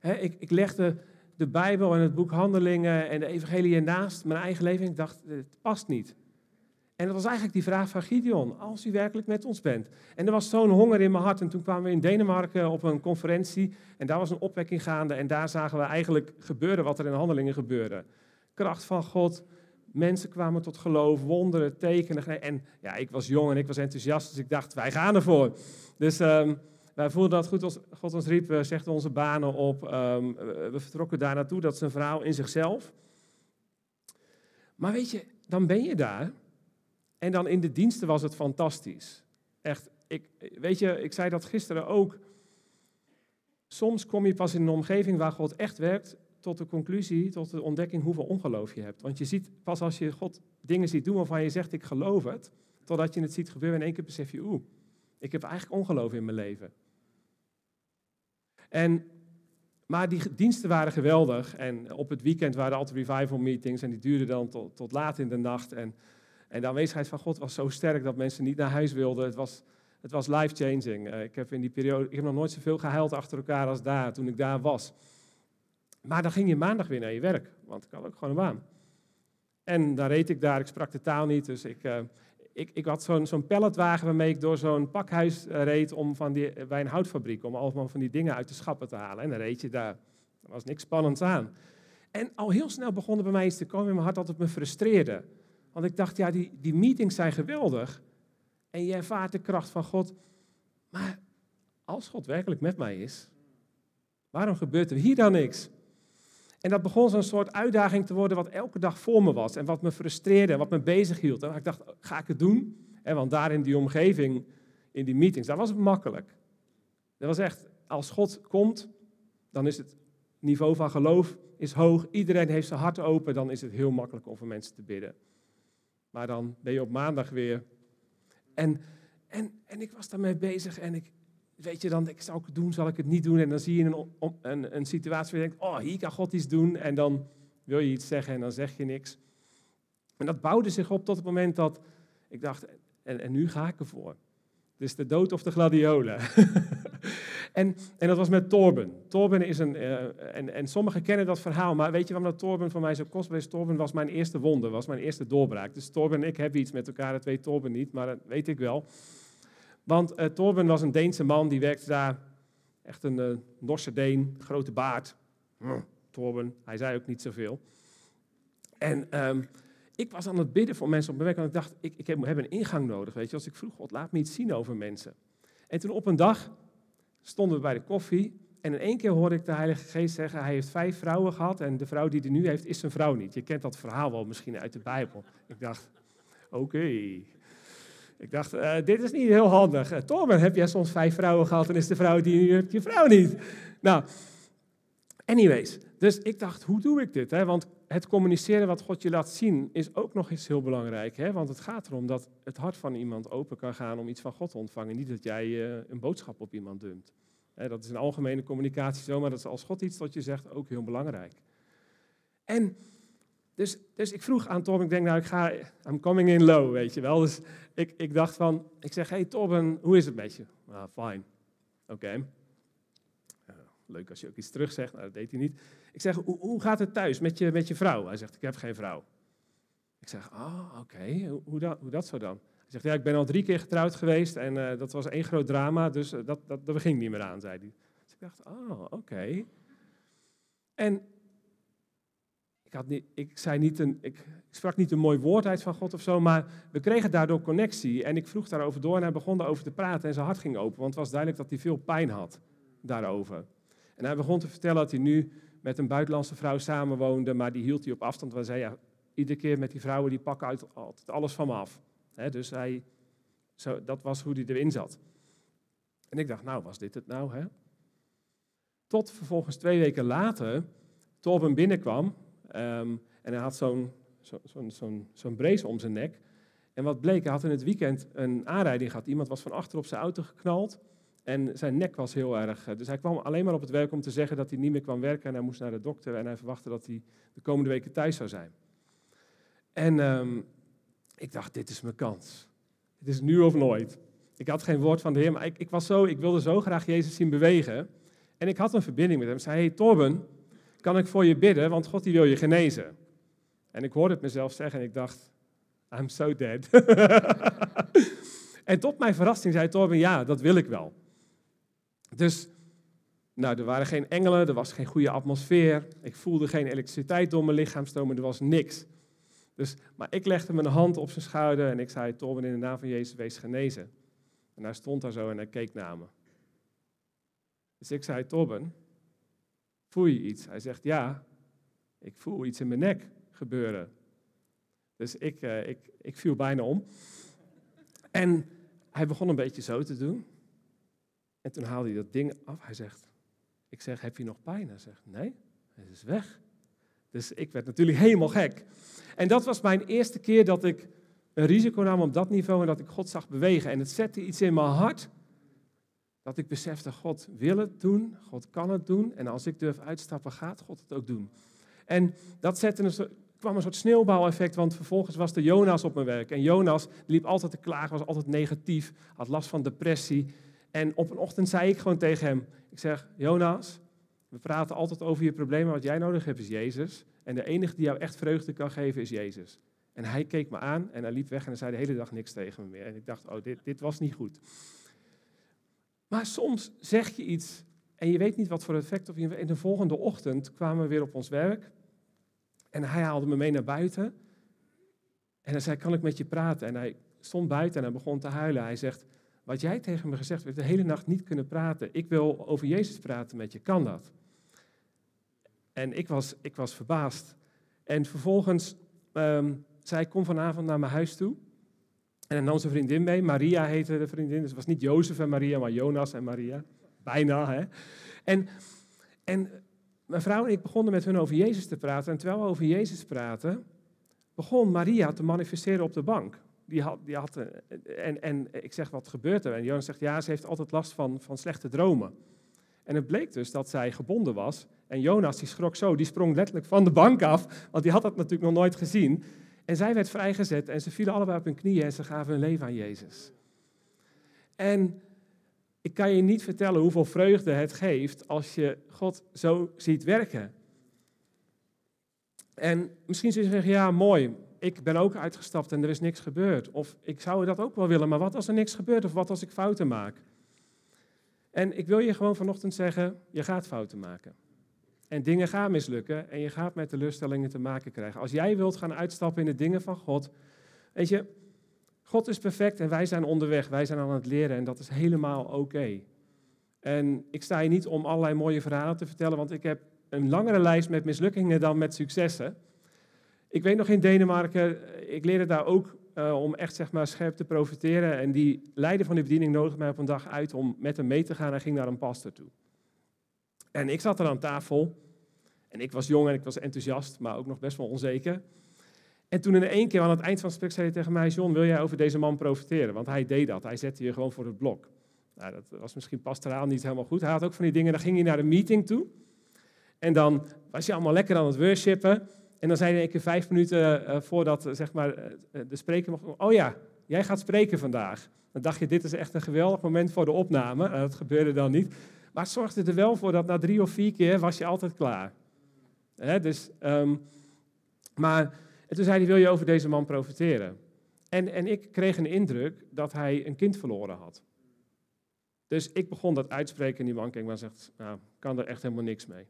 ik, ik legde de Bijbel en het boek Handelingen en de Evangelie naast mijn eigen leven. En ik dacht, het past niet. En dat was eigenlijk die vraag van Gideon, als u werkelijk met ons bent. En er was zo'n honger in mijn hart. En toen kwamen we in Denemarken op een conferentie. En daar was een opwekking gaande. En daar zagen we eigenlijk gebeuren wat er in handelingen gebeurde. Kracht van God, mensen kwamen tot geloof, wonderen, tekenen. En ja, ik was jong en ik was enthousiast, dus ik dacht, wij gaan ervoor. Dus um, wij voelden dat goed als God ons riep, uh, zegde onze banen op. Um, we vertrokken daar naartoe, dat is een verhaal in zichzelf. Maar weet je, dan ben je daar. En dan in de diensten was het fantastisch. Echt, ik, weet je, ik zei dat gisteren ook. Soms kom je pas in een omgeving waar God echt werkt, tot de conclusie, tot de ontdekking hoeveel ongeloof je hebt. Want je ziet pas als je God dingen ziet doen waarvan je zegt ik geloof het, totdat je het ziet gebeuren in één keer besef je, oeh, ik heb eigenlijk ongeloof in mijn leven. En, maar die diensten waren geweldig en op het weekend waren altijd revival meetings en die duurden dan tot, tot laat in de nacht. En, en de aanwezigheid van God was zo sterk dat mensen niet naar huis wilden. Het was, het was life-changing. Uh, ik heb in die periode, ik heb nog nooit zoveel gehuild achter elkaar als daar, toen ik daar was. Maar dan ging je maandag weer naar je werk, want ik had ook gewoon een baan. En dan reed ik daar, ik sprak de taal niet, dus ik, uh, ik, ik had zo'n zo'n palletwagen waarmee ik door zo'n pakhuis eh, reed om van die, bij een houtfabriek, om allemaal van die dingen uit de schappen te halen. En dan reed je daar. Er was niks spannends aan. En al heel snel begon er bij mij iets te komen in mijn hart dat het me frustreerde. Want ik dacht, ja, die, die meetings zijn geweldig. En je ervaart de kracht van God. Maar als God werkelijk met mij is, waarom gebeurt er hier dan niks? En dat begon zo'n soort uitdaging te worden wat elke dag voor me was. En wat me frustreerde en wat me bezig hield. En ik dacht, ga ik het doen? En want daar in die omgeving, in die meetings, daar was het makkelijk. Dat was echt, als God komt, dan is het niveau van geloof is hoog. Iedereen heeft zijn hart open, dan is het heel makkelijk om voor mensen te bidden. Maar dan ben je op maandag weer. En, en, en ik was daarmee bezig en ik, weet je, dan ik, zou ik het doen, zal ik het niet doen? En dan zie je een, een, een situatie waar je denkt, oh, hier kan God iets doen. En dan wil je iets zeggen en dan zeg je niks. En dat bouwde zich op tot het moment dat ik dacht, en, en nu ga ik ervoor. Dus de dood of de gladiolen. en, en dat was met Torben. Torben is een, uh, en, en sommigen kennen dat verhaal, maar weet je waarom dat Torben voor mij zo kostbaar is? Torben was mijn eerste wonde, was mijn eerste doorbraak. Dus Torben en ik hebben iets met elkaar, dat weet Torben niet, maar dat weet ik wel. Want uh, Torben was een Deense man, die werkte daar. Echt een uh, Norse Deen, grote baard. Mm, Torben, hij zei ook niet zoveel. En um, ik was aan het bidden voor mensen op mijn werk. En ik dacht, ik, ik heb, heb, een ingang nodig. Weet je, als ik vroeg, God, laat me iets zien over mensen. En toen op een dag stonden we bij de koffie. En in één keer hoorde ik de Heilige Geest zeggen, hij heeft vijf vrouwen gehad. En de vrouw die hij nu heeft, is zijn vrouw niet. Je kent dat verhaal wel misschien uit de Bijbel. Ik dacht, oké. Ik dacht, uh, dit is niet heel handig. Uh, Torben, heb jij soms vijf vrouwen gehad en is de vrouw die je hebt je vrouw niet? Nou, anyways. Dus ik dacht, hoe doe ik dit? Hè? Want het communiceren wat God je laat zien is ook nog iets heel belangrijk. Hè? Want het gaat erom dat het hart van iemand open kan gaan om iets van God te ontvangen. Niet dat jij uh, een boodschap op iemand dumpt. Dat is een algemene communicatie zo, maar dat is als God iets tot je zegt ook heel belangrijk. En dus, dus ik vroeg aan Torben, ik denk nou, ik ga, I'm coming in low, weet je wel. Dus ik, ik dacht van, ik zeg, hey Torben, hoe is het met je? Ah, fine. Oké. leuk als je ook iets terug zegt, nou, dat deed hij niet. Ik zeg, hoe, hoe gaat het thuis met je, met je vrouw? Hij zegt, ik heb geen vrouw. Ik zeg, oh, oké, hoe, hoe, dat, hoe dat zo dan? Hij zegt, ja, ik ben al drie keer getrouwd geweest en uh, dat was één groot drama, dus uh, dat, dat, dat ging niet meer aan, zei hij. Ik dacht, oh, oké. En ik, had niet, ik, zei niet een, ik, ik sprak niet een mooi woord uit van God of zo, maar we kregen daardoor connectie. En ik vroeg daarover door en hij begon daarover te praten en zijn hart ging open, want het was duidelijk dat hij veel pijn had daarover. En hij begon te vertellen dat hij nu met een buitenlandse vrouw samenwoonde, maar die hield hij op afstand. Want hij zei, ja, iedere keer met die vrouwen, die pakken uit, altijd alles van me af. dus hij, zo, dat was hoe hij erin zat. En ik dacht, nou, was dit het nou? Hè? Tot vervolgens twee weken later, Torben binnenkwam ehm, en hij had zo'n zo'n zo'n zo'n brace om zijn nek. En wat bleek, hij had in het weekend een aanrijding gehad. Iemand was van achter op zijn auto geknald en zijn nek was heel erg. Eh, dus hij kwam alleen maar op het werk om te zeggen dat hij niet meer kwam werken. En hij moest naar de dokter en hij verwachtte dat hij de komende weken thuis zou zijn. En ehm, ik dacht, dit is mijn kans. Het is nu of nooit. Ik had geen woord van de Heer, maar ik, ik, was zo, ik wilde zo graag Jezus zien bewegen. En ik had een verbinding met hem. Ik zei, hey Torben, kan ik voor je bidden, want God die wil je genezen. En ik hoorde het mezelf zeggen en ik dacht, I'm so dead. en tot mijn verrassing zei Torben, ja, dat wil ik wel. Dus, nou, er waren geen engelen, er was geen goede atmosfeer. Ik voelde geen elektriciteit door mijn lichaam stromen, er was niks. Dus, maar ik legde mijn hand op zijn schouder en ik zei, Torben, in de naam van Jezus, wees genezen. En hij stond daar zo en hij keek naar me. Dus ik zei, Torben, voel je iets? Hij zegt, ja, ik voel iets in mijn nek gebeuren. Dus ik, uh, ik, ik viel bijna om. En hij begon een beetje zo te doen. En toen haalde hij dat ding af. Hij zegt, ik zeg, heb je nog pijn? Hij zegt, nee, het is weg. Dus ik werd natuurlijk helemaal gek. En dat was mijn eerste keer dat ik een risico nam op dat niveau en dat ik God zag bewegen. En het zette iets in mijn hart dat ik besefte, God wil het doen, God kan het doen. En als ik durf uitstappen, gaat God het ook doen. En dat zette een, kwam een soort sneeuwbouweffect, want vervolgens was de Jonas op mijn werk. En Jonas liep altijd te klagen, was altijd negatief, had last van depressie. En op een ochtend zei ik gewoon tegen hem, ik zeg, Jonas, we praten altijd over je problemen, wat jij nodig hebt is Jezus. En de enige die jou echt vreugde kan geven is Jezus. En hij keek me aan en hij liep weg en hij zei de hele dag niks tegen me meer. En ik dacht, oh, dit, dit was niet goed. Maar soms zeg je iets en je weet niet wat voor effect je... In de volgende ochtend kwamen we weer op ons werk. En hij haalde me mee naar buiten. En hij zei, kan ik met je praten? En hij stond buiten en hij begon te huilen. Hij zegt, wat jij tegen me gezegd hebt, de hele nacht niet kunnen praten. Ik wil over Jezus praten met je, kan dat? En ik was, ik was verbaasd. En vervolgens um, zei ik, kom vanavond naar mijn huis toe. En dan nam zijn vriendin mee, Maria heette de vriendin. Dus het was niet Jozef en Maria, maar Jonas en Maria. Bijna, hè. En, en mijn vrouw en ik begonnen met hun over Jezus te praten. En terwijl we over Jezus praten, begon Maria te manifesteren op de bank die had, die had eh, en, en ik zeg, wat gebeurt er? En Jonas zegt, ja, ze heeft altijd last van, van slechte dromen. En het bleek dus dat zij gebonden was. En Jonas, die schrok zo, die sprong letterlijk van de bank af, want die had dat natuurlijk nog nooit gezien. En zij werd vrijgezet en ze vielen allebei op hun knieën en ze gaven hun leven aan Jezus. En ik kan je niet vertellen hoeveel vreugde het geeft als je God zo ziet werken. En misschien zul je zeggen, ja, mooi, ik ben ook uitgestapt en er is niks gebeurd. Of ik zou dat ook wel willen, maar wat als er niks gebeurt? Of wat als ik fouten maak? En ik wil je gewoon vanochtend zeggen, je gaat fouten maken. En dingen gaan mislukken en je gaat met teleurstellingen te maken krijgen. Als jij wilt gaan uitstappen in de dingen van God, weet je, God is perfect en wij zijn onderweg, wij zijn aan het leren en dat is helemaal oké. En ik sta hier niet om allerlei mooie verhalen te vertellen, want ik heb een langere lijst met mislukkingen dan met successen. Ik weet nog in Denemarken, ik leerde daar ook uh, om echt zeg maar, scherp te profiteren. En die leider van die bediening nodigde mij op een dag uit om met hem mee te gaan. Hij ging naar een pastor toe. En ik zat er aan tafel. En ik was jong en ik was enthousiast, maar ook nog best wel onzeker. En toen in één keer aan het eind van het gesprek zei hij tegen mij: John, wil jij over deze man profiteren? Want hij deed dat. Hij zette je gewoon voor het blok. Nou, dat was misschien pastoraal niet helemaal goed. Hij had ook van die dingen, dan ging hij naar een meeting toe. En dan was hij allemaal lekker aan het worshipen. En dan zei hij keer vijf minuten uh, voordat uh, zeg maar, de spreker mocht... Oh ja, jij gaat spreken vandaag. Dan dacht je, dit is echt een geweldig moment voor de opname. dat gebeurde dan niet. Maar het zorgde er wel voor dat na drie of vier keer was je altijd klaar. Dus, um, maar en toen zei hij, wil je over deze man profiteren? En, en ik kreeg een indruk dat hij een kind verloren had. Dus ik begon dat uitspreken en die man keek maar en zegt, nou, kan er echt helemaal niks mee.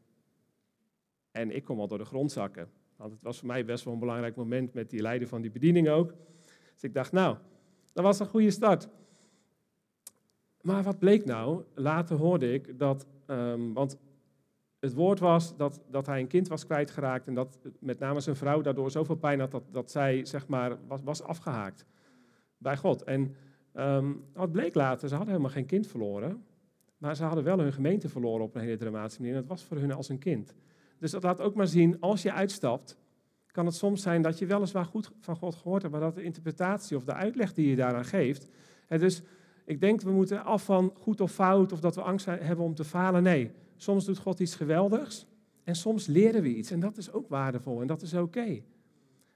En ik kom al door de grond zakken. Want het was voor mij best wel een belangrijk moment met die leider van die bediening ook. Dus ik dacht, nou, dat was een goede start. Maar wat bleek nou? Later hoorde ik dat, um, want het woord was dat, dat hij een kind was kwijtgeraakt en dat met name zijn vrouw daardoor zoveel pijn had dat, dat zij zeg maar was, was afgehaakt bij God. En um, wat bleek later, ze hadden helemaal geen kind verloren, maar ze hadden wel hun gemeente verloren op een hele dramatische manier en het was voor hun als een kind. Dus dat laat ook maar zien, als je uitstapt, kan het soms zijn dat je weliswaar goed van God gehoord hebt, maar dat de interpretatie of de uitleg die je daaraan geeft. Hè, dus ik denk, we moeten af van goed of fout of dat we angst hebben om te falen. Nee, soms doet God iets geweldigs en soms leren we iets. En dat is ook waardevol en dat is oké.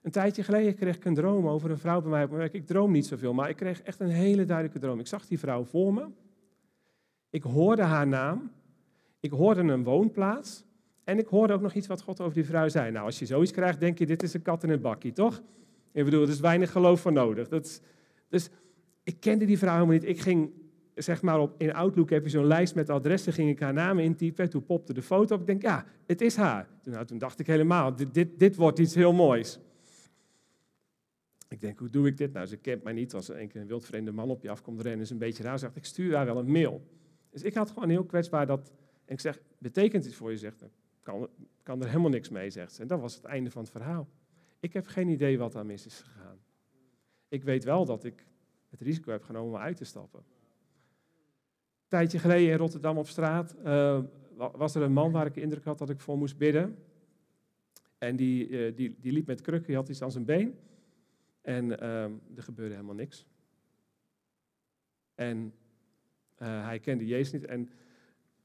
Een tijdje geleden kreeg ik een droom over een vrouw bij mij op mijn werk. Ik droom niet zoveel, maar ik kreeg echt een hele duidelijke droom. Ik zag die vrouw voor me. Ik hoorde haar naam. Ik hoorde een woonplaats. En ik hoorde ook nog iets wat God over die vrouw zei. Nou, als je zoiets krijgt, denk je, dit is een kat in een bakje, toch? Ik bedoel, er is weinig geloof voor nodig. Dat is, dus ik kende die vrouw helemaal niet. Ik ging, zeg maar, op, in Outlook heb je zo'n lijst met adressen, ging ik haar naam intypen. Toen popte de foto op. Ik denk, ja, het is haar. Nou, toen dacht ik helemaal, dit, dit, dit wordt iets heel moois. Ik denk, hoe doe ik dit? Nou, ze kent mij niet. Als er een keer een wildvreemde man op je afkomt rennen, is een beetje raar. Zegt, ik stuur haar wel een mail. Dus ik had gewoon heel kwetsbaar dat... En ik zeg, betekent iets voor je? Zegt, kan, kan er helemaal niks mee, zegt ze. En dat was het einde van het verhaal. Ik heb geen idee wat daar mis is gegaan. Ik weet wel dat ik het risico heb genomen om uit te stappen. Een tijdje geleden in Rotterdam op straat uh, was er een man waar ik de indruk had dat ik voor moest bidden. En die, uh, die, die liep met krukken, die had iets aan zijn been. En uh, er gebeurde helemaal niks. En eh, hij kende Jezus niet. En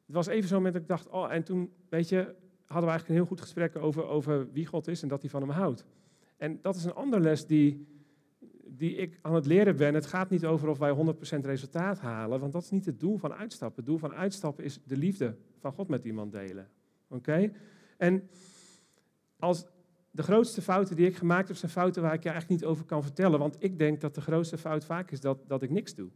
het was even zo'n moment dat ik dacht, oh, en toen, weet je, hadden we eigenlijk een heel goed gesprek over, over wie God is en dat hij van hem houdt. En dat is een andere les die, die ik aan het leren ben. Het gaat niet over of wij 100% resultaat halen, want dat is niet het doel van uitstappen. Het doel van uitstappen is de liefde van God met iemand delen. Oké? En als de grootste fouten die ik gemaakt heb, zijn fouten waar ik je eigenlijk niet over kan vertellen. Want ik denk dat de grootste fout vaak is dat, dat ik niks doe.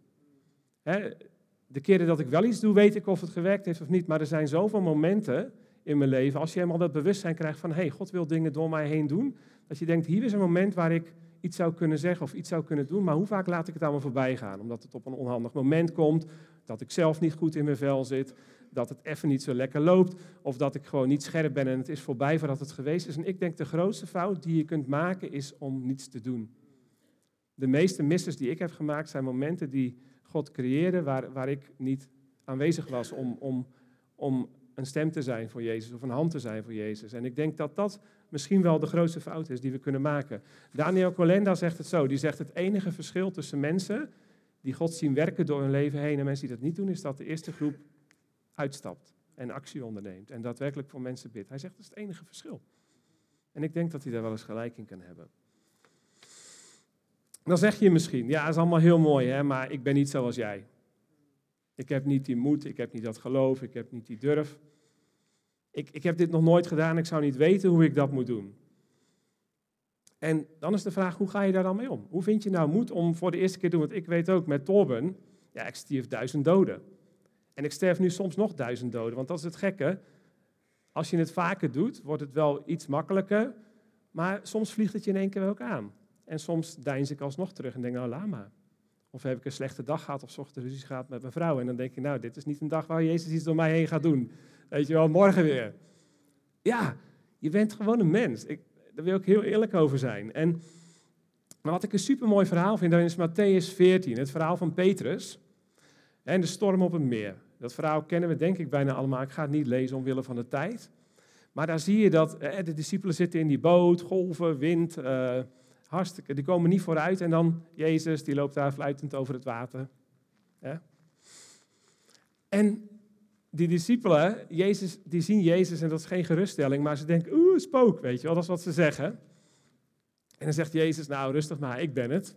de keren dat ik wel iets doe, weet ik of het gewerkt heeft of niet. Maar er zijn zoveel momenten in mijn leven, als je helemaal dat bewustzijn krijgt van, hé, hey, God wil dingen door mij heen doen, dat je denkt, hier is een moment waar ik iets zou kunnen zeggen of iets zou kunnen doen, maar hoe vaak laat ik het allemaal voorbij gaan? Omdat het op een onhandig moment komt, dat ik zelf niet goed in mijn vel zit, dat het even niet zo lekker loopt, of dat ik gewoon niet scherp ben en het is voorbij voordat het geweest is. En ik denk de grootste fout die je kunt maken is om niets te doen. De meeste misses die ik heb gemaakt zijn momenten die God creëerde waar, waar ik niet aanwezig was om, om, om een stem te zijn voor Jezus of een hand te zijn voor Jezus. En ik denk dat dat misschien wel de grootste fout is die we kunnen maken. Daniel Colenda zegt het zo, die zegt het enige verschil tussen mensen die God zien werken door hun leven heen en mensen die dat niet doen, is dat de eerste groep uitstapt en actie onderneemt en daadwerkelijk voor mensen bidt. Hij zegt dat is het enige verschil. En ik denk dat hij daar wel eens gelijk in kan hebben. Dan zeg je misschien, ja, dat is allemaal heel mooi, hè, maar ik ben niet zoals jij. Ik heb niet die moed, ik heb niet dat geloof, ik heb niet die durf. Ik, ik heb dit nog nooit gedaan, ik zou niet weten hoe ik dat moet doen. En dan is de vraag, hoe ga je daar dan mee om? Hoe vind je nou moed om voor de eerste keer te doen? Want ik weet ook, met Torben, ja, ik stierf duizend doden. En ik sterf nu soms nog duizend doden, want dat is het gekke. Als je het vaker doet, wordt het wel iets makkelijker, maar soms vliegt het je in één keer ook aan. En soms deins ik alsnog terug en denk, nou, laat maar. Of heb ik een slechte dag gehad of zocht ruzie gehad met mijn vrouw. En dan denk je, nou, dit is niet een dag waar Jezus iets door mij heen gaat doen. Weet je wel, morgen weer. Ja, je bent gewoon een mens. Ik, daar wil ik heel eerlijk over zijn. En, maar wat ik een supermooi verhaal vind, dat is Matthäus 14. Het verhaal van Petrus en de storm op het meer. Dat verhaal kennen we denk ik bijna allemaal. Ik ga het niet lezen omwille van de tijd. Maar daar zie je dat eh, de discipelen zitten in die boot, golven, wind... Uh, Hartstikke, die komen niet vooruit en dan Jezus, die loopt daar fluitend over het water. En die discipelen, Jezus, die zien Jezus en dat is geen geruststelling, maar ze denken, oeh, spook, weet je wel, dat is wat ze zeggen. En dan zegt Jezus, nou rustig maar, ik ben het.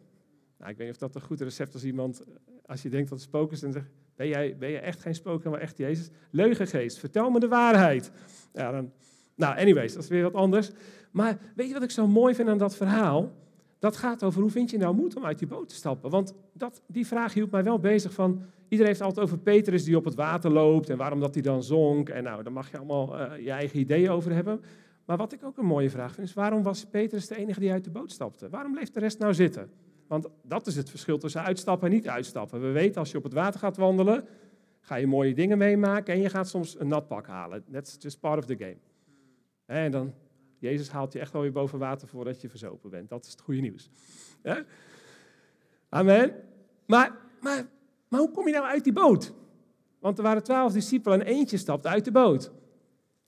Nou, ik weet niet of dat een goed recept is als iemand, als je denkt dat het spook is, en zegt, ben jij, ben jij echt geen spook, maar echt Jezus? Leugengeest, vertel me de waarheid. Ja, dan, nou, anyways, dat is weer wat anders. Maar weet je wat ik zo mooi vind aan dat verhaal? Dat gaat over hoe vind je nou moed om uit die boot te stappen. Want dat, die vraag hield mij wel bezig van, iedereen heeft altijd over Petrus die op het water loopt en waarom dat hij dan zonk. En nou, daar mag je allemaal uh, je eigen ideeën over hebben. Maar wat ik ook een mooie vraag vind, is waarom was Petrus de enige die uit de boot stapte? Waarom bleef de rest nou zitten? Want dat is het verschil tussen uitstappen en niet uitstappen. We weten als je op het water gaat wandelen, ga je mooie dingen meemaken en je gaat soms een nat pak halen. That's just part of the game. En dan, Jezus haalt je echt wel weer boven water voordat je verzopen bent. Dat is het goede nieuws. Amen. Maar, maar, maar hoe kom je nou uit die boot? Want er waren twaalf discipelen en eentje stapt uit de boot.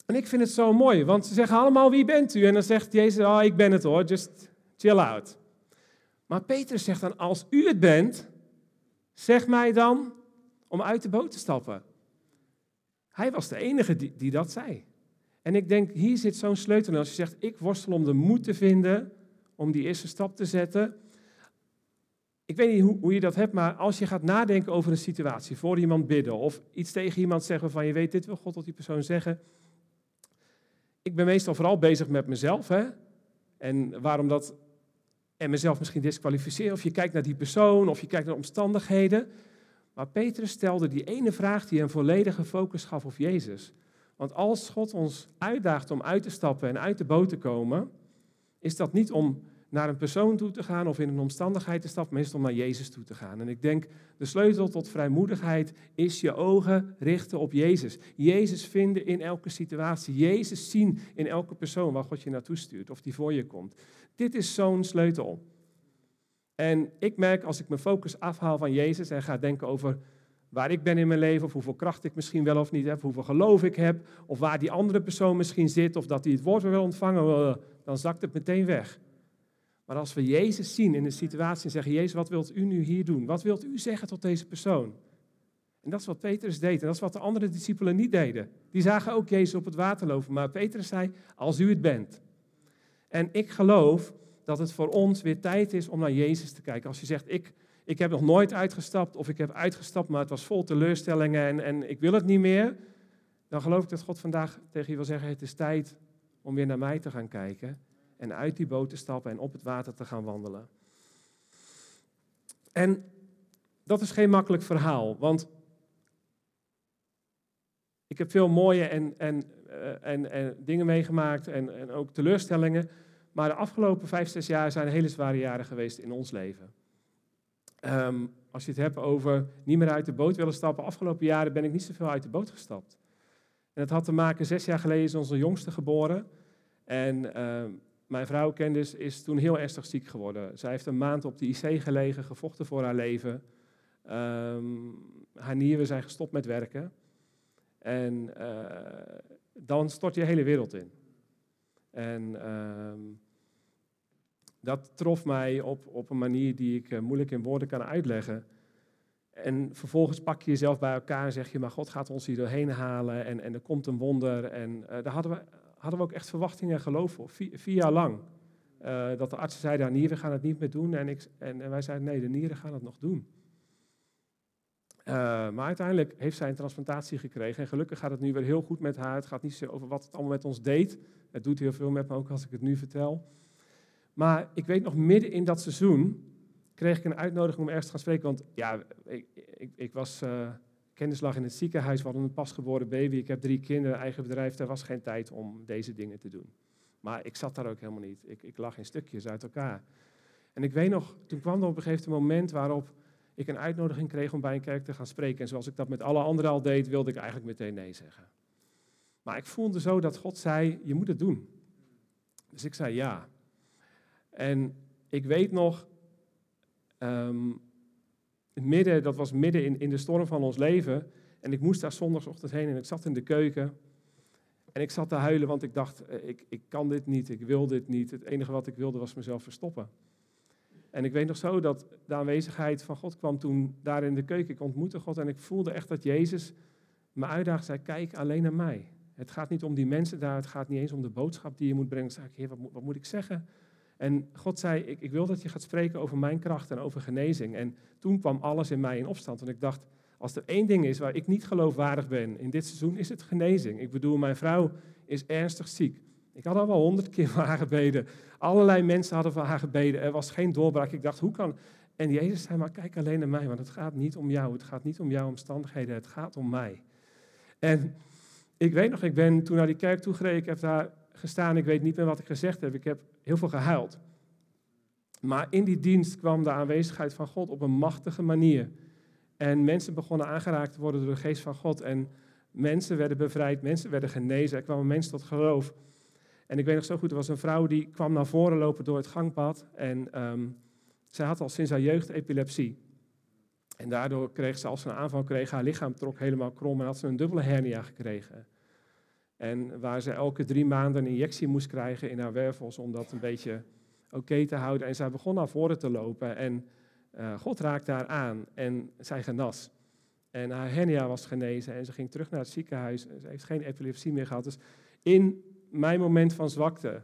En ik vind het zo mooi, want ze zeggen allemaal wie bent u? En dan zegt Jezus, oh ik ben het hoor, just chill out. Maar Petrus zegt dan, als u het bent, zeg mij dan om uit de boot te stappen. Hij was de enige die, die dat zei. En ik denk, hier zit zo'n sleutel in. Als je zegt, ik worstel om de moed te vinden om die eerste stap te zetten. Ik weet niet hoe, hoe, je dat hebt, maar als je gaat nadenken over een situatie, voor iemand bidden of iets tegen iemand zeggen van je weet, dit wil God tot die persoon zeggen. Ik ben meestal vooral bezig met mezelf. Hè? En waarom dat en mezelf misschien disqualificeer. Of je kijkt naar die persoon, of je kijkt naar omstandigheden. Maar Petrus stelde die ene vraag die een volledige focus gaf op Jezus. Want als God ons uitdaagt om uit te stappen en uit de boot te komen, is dat niet om naar een persoon toe te gaan of in een omstandigheid te stappen, maar is om naar Jezus toe te gaan. En ik denk, de sleutel tot vrijmoedigheid is je ogen richten op Jezus. Jezus vinden in elke situatie. Jezus zien in elke persoon waar God je naartoe stuurt of die voor je komt. Dit is zo'n sleutel. En ik merk als ik mijn focus afhaal van Jezus en ga denken over waar ik ben in mijn leven, of hoeveel kracht ik misschien wel of niet heb, hoeveel geloof ik heb, of waar die andere persoon misschien zit, of dat hij het woord wil ontvangen, eh, dan zakt het meteen weg. Maar als we Jezus zien in de situatie en zeggen, Jezus, wat wilt u nu hier doen? Wat wilt u zeggen tot deze persoon? En dat is wat Petrus deed en dat is wat de andere discipelen niet deden. Die zagen ook Jezus op het water lopen, maar Petrus zei, als u het bent. En ik geloof dat het voor ons weer tijd is om naar Jezus te kijken. Als je zegt, ik, ik heb nog nooit uitgestapt of ik heb uitgestapt, maar het was vol teleurstellingen en, en ik wil het niet meer. Dan geloof ik dat God vandaag tegen je wil zeggen, het is tijd om weer naar mij te gaan kijken. En uit die boot te stappen en op het water te gaan wandelen. En dat is geen makkelijk verhaal, want ik heb veel mooie en, en, eh, en, en dingen meegemaakt en, en ook teleurstellingen. Maar de afgelopen vijf, zes jaar zijn hele zware jaren geweest in ons leven. Ehm, als je het hebt over niet meer uit de boot willen stappen. Afgelopen jaren ben ik niet zoveel uit de boot gestapt. En dat had te maken, zes jaar geleden is onze jongste geboren. En ehm, mijn vrouw Candice is toen heel ernstig ziek geworden. Zij heeft een maand op de IC gelegen, gevochten voor haar leven. Ehm, haar nieren zijn gestopt met werken. En uh, dan stort je hele wereld in. En dat trof mij op, op een manier die ik uh, moeilijk in woorden kan uitleggen. En vervolgens pak je jezelf bij elkaar en zeg je, maar God gaat ons hier doorheen halen en, en er komt een wonder. En uh, daar hadden we, hadden we ook echt verwachtingen en geloof voor, vier, jaar lang. Uh, dat de artsen zeiden, ja, nieren gaan het niet meer doen. En, ik, en, wij zeiden, nee, de nieren gaan het nog doen. Maar uiteindelijk heeft zij een transplantatie gekregen. En gelukkig gaat het nu weer heel goed met haar. Het gaat niet zo over wat het allemaal met ons deed. Het doet heel veel met me, ook als ik het nu vertel. Maar ik weet nog, midden in dat seizoen kreeg ik een uitnodiging om ergens te gaan spreken. Want ja, ik, ik, ik was uh, kennislag in het ziekenhuis. We hadden een pasgeboren baby. Ik heb drie kinderen, eigen bedrijf. Er was geen tijd om deze dingen te doen. Maar ik zat daar ook helemaal niet. Ik, ik lag in stukjes uit elkaar. En ik weet nog, toen kwam er op een gegeven moment waarop ik een uitnodiging kreeg om bij een kerk te gaan spreken. En zoals ik dat met alle anderen al deed, wilde ik eigenlijk meteen nee zeggen. Maar ik voelde zo dat God zei, je moet het doen. Dus ik zei ja. En ik weet nog, um, midden, dat was midden in, in de storm van ons leven. En ik moest daar zondagochtend heen en ik zat in de keuken. En ik zat te huilen, want ik dacht, eh, ik, ik kan dit niet, ik wil dit niet. Het enige wat ik wilde was mezelf verstoppen. En ik weet nog zo dat de aanwezigheid van God kwam toen daar in de keuken. Ik ontmoette God en ik voelde echt dat Jezus me uitdaagde. Zei, kijk alleen naar mij. Het gaat niet om die mensen daar, het gaat niet eens om de boodschap die je moet brengen. Ik zei, heer, wat, wat moet ik zeggen? En God zei, ik, ik wil dat je gaat spreken over mijn kracht en over genezing. En toen kwam alles in mij in opstand. Want ik dacht, als er één ding is waar ik niet geloofwaardig ben in dit seizoen, is het genezing. Ik bedoel, mijn vrouw is ernstig ziek. Ik had al wel honderd keer voor haar gebeden. Allerlei mensen hadden voor haar gebeden. Er was geen doorbraak. Ik dacht, hoe kan... En Jezus zei, maar kijk alleen naar mij, want het gaat niet om jou. Het gaat niet om jouw omstandigheden, het gaat om mij. En ik weet nog, ik ben toen naar die kerk toegereden. Ik heb daar gestaan, ik weet niet meer wat ik gezegd heb. Ik heb heel veel gehuild. Maar in die dienst kwam de aanwezigheid van God op een machtige manier. En mensen begonnen aangeraakt te worden door de geest van God. En mensen werden bevrijd, mensen werden genezen. Er kwamen mensen tot geloof. En ik weet nog zo goed, er was een vrouw die kwam naar voren lopen door het gangpad. En um, zij had al sinds haar jeugd epilepsie. En daardoor kreeg ze, als ze een aanval kreeg, haar lichaam trok helemaal krom en had ze een dubbele hernia gekregen. En waar ze elke drie maanden een injectie moest krijgen in haar wervels om dat een beetje oké te houden. En zij begon naar voren te lopen en uh, God raakte haar aan en zij genas. En haar hernia was genezen en ze ging terug naar het ziekenhuis. Ze heeft geen epilepsie meer gehad. Dus in mijn moment van zwakte,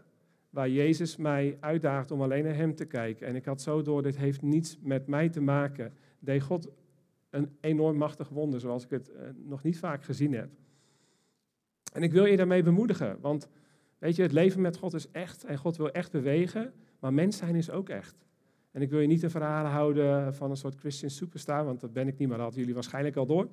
waar Jezus mij uitdaagt om alleen naar Hem te kijken. En ik had zo door, dit heeft niets met mij te maken. Deed God een enorm machtig wonder, zoals ik het uh, nog niet vaak gezien heb. En ik wil je daarmee bemoedigen, want weet je, het leven met God is echt en God wil echt bewegen, maar mens zijn is ook echt. En ik wil je niet een verhaal houden van een soort Christian superstar, want dat ben ik niet, maar dat jullie waarschijnlijk al door.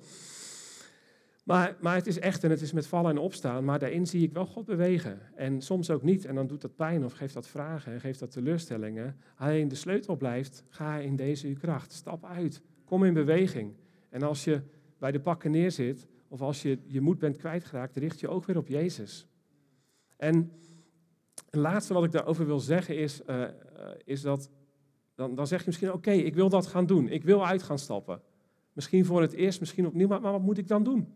Maar, maar het is echt en het is met vallen en opstaan, maar daarin zie ik wel God bewegen. En soms ook niet, en dan doet dat pijn of geeft dat vragen en geeft dat teleurstellingen. Alleen de sleutel blijft, ga in deze uw kracht, stap uit, kom in beweging. En als je bij de pakken neerzit, of als je je moed bent kwijtgeraakt, richt je ook weer op Jezus. En het laatste wat ik daarover wil zeggen is, uh, is dat, dan, dan zeg je misschien, oké, ik wil dat gaan doen. Ik wil uit gaan stappen. Misschien voor het eerst, misschien opnieuw, maar, maar wat moet ik dan doen?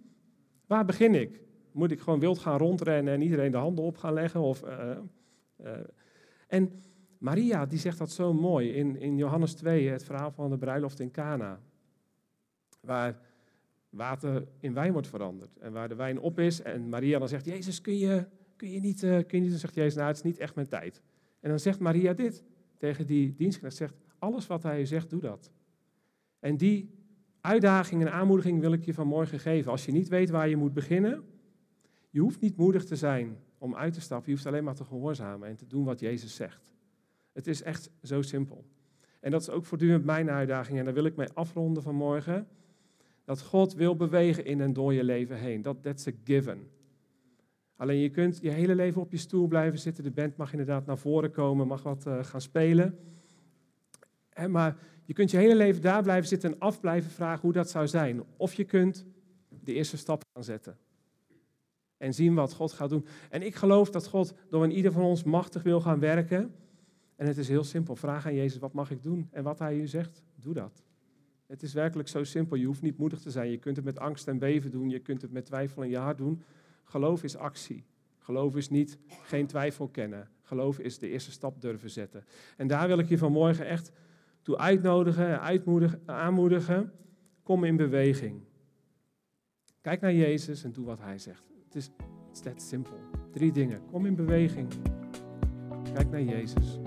Waar begin ik? Moet ik gewoon wild gaan rondrennen en iedereen de handen op gaan leggen? Of, uh, en Maria, die zegt dat zo mooi in, in Johannes 2, het verhaal van de bruiloft in Cana. Waar water in wijn wordt veranderd. En waar de wijn op is. En Maria dan zegt, Jezus, kun je, kun je niet... Uh, kun je niet? Dan zegt Jezus, nou, het is niet echt mijn tijd. En dan zegt Maria dit tegen die dienstknecht. Zegt, alles wat hij zegt, doe dat. En die uitdaging en aanmoediging wil ik je vanmorgen geven. Als je niet weet waar je moet beginnen, je hoeft niet moedig te zijn om uit te stappen. Je hoeft alleen maar te gehoorzamen en te doen wat Jezus zegt. Het is echt zo simpel. En dat is ook voortdurend mijn uitdaging. En daar wil ik mee afronden vanmorgen. Dat God wil bewegen in en door je leven heen. Dat that's a given. Alleen je kunt je hele leven op je stoel blijven zitten. De band mag inderdaad naar voren komen, mag wat uh, gaan spelen. maar je kunt je hele leven daar blijven zitten en af blijven vragen hoe dat zou zijn. Of je kunt de eerste stap gaan zetten. En zien wat God gaat doen. En ik geloof dat God door in ieder van ons machtig wil gaan werken. En het is heel simpel. Vraag aan Jezus, wat mag ik doen? En wat hij u zegt, doe dat. Het is werkelijk zo simpel. Je hoeft niet moedig te zijn. Je kunt het met angst en beven doen. Je kunt het met twijfel je hart doen. Geloof is actie. Geloof is niet geen twijfel kennen. Geloof is de eerste stap durven zetten. En daar wil ik je vanmorgen echt toe uitnodigen, uitmoedigen, aanmoedigen. Kom in beweging. Kijk naar Jezus en doe wat Hij zegt. Het is that simpel. Drie dingen. Kom in beweging. Kijk naar Jezus.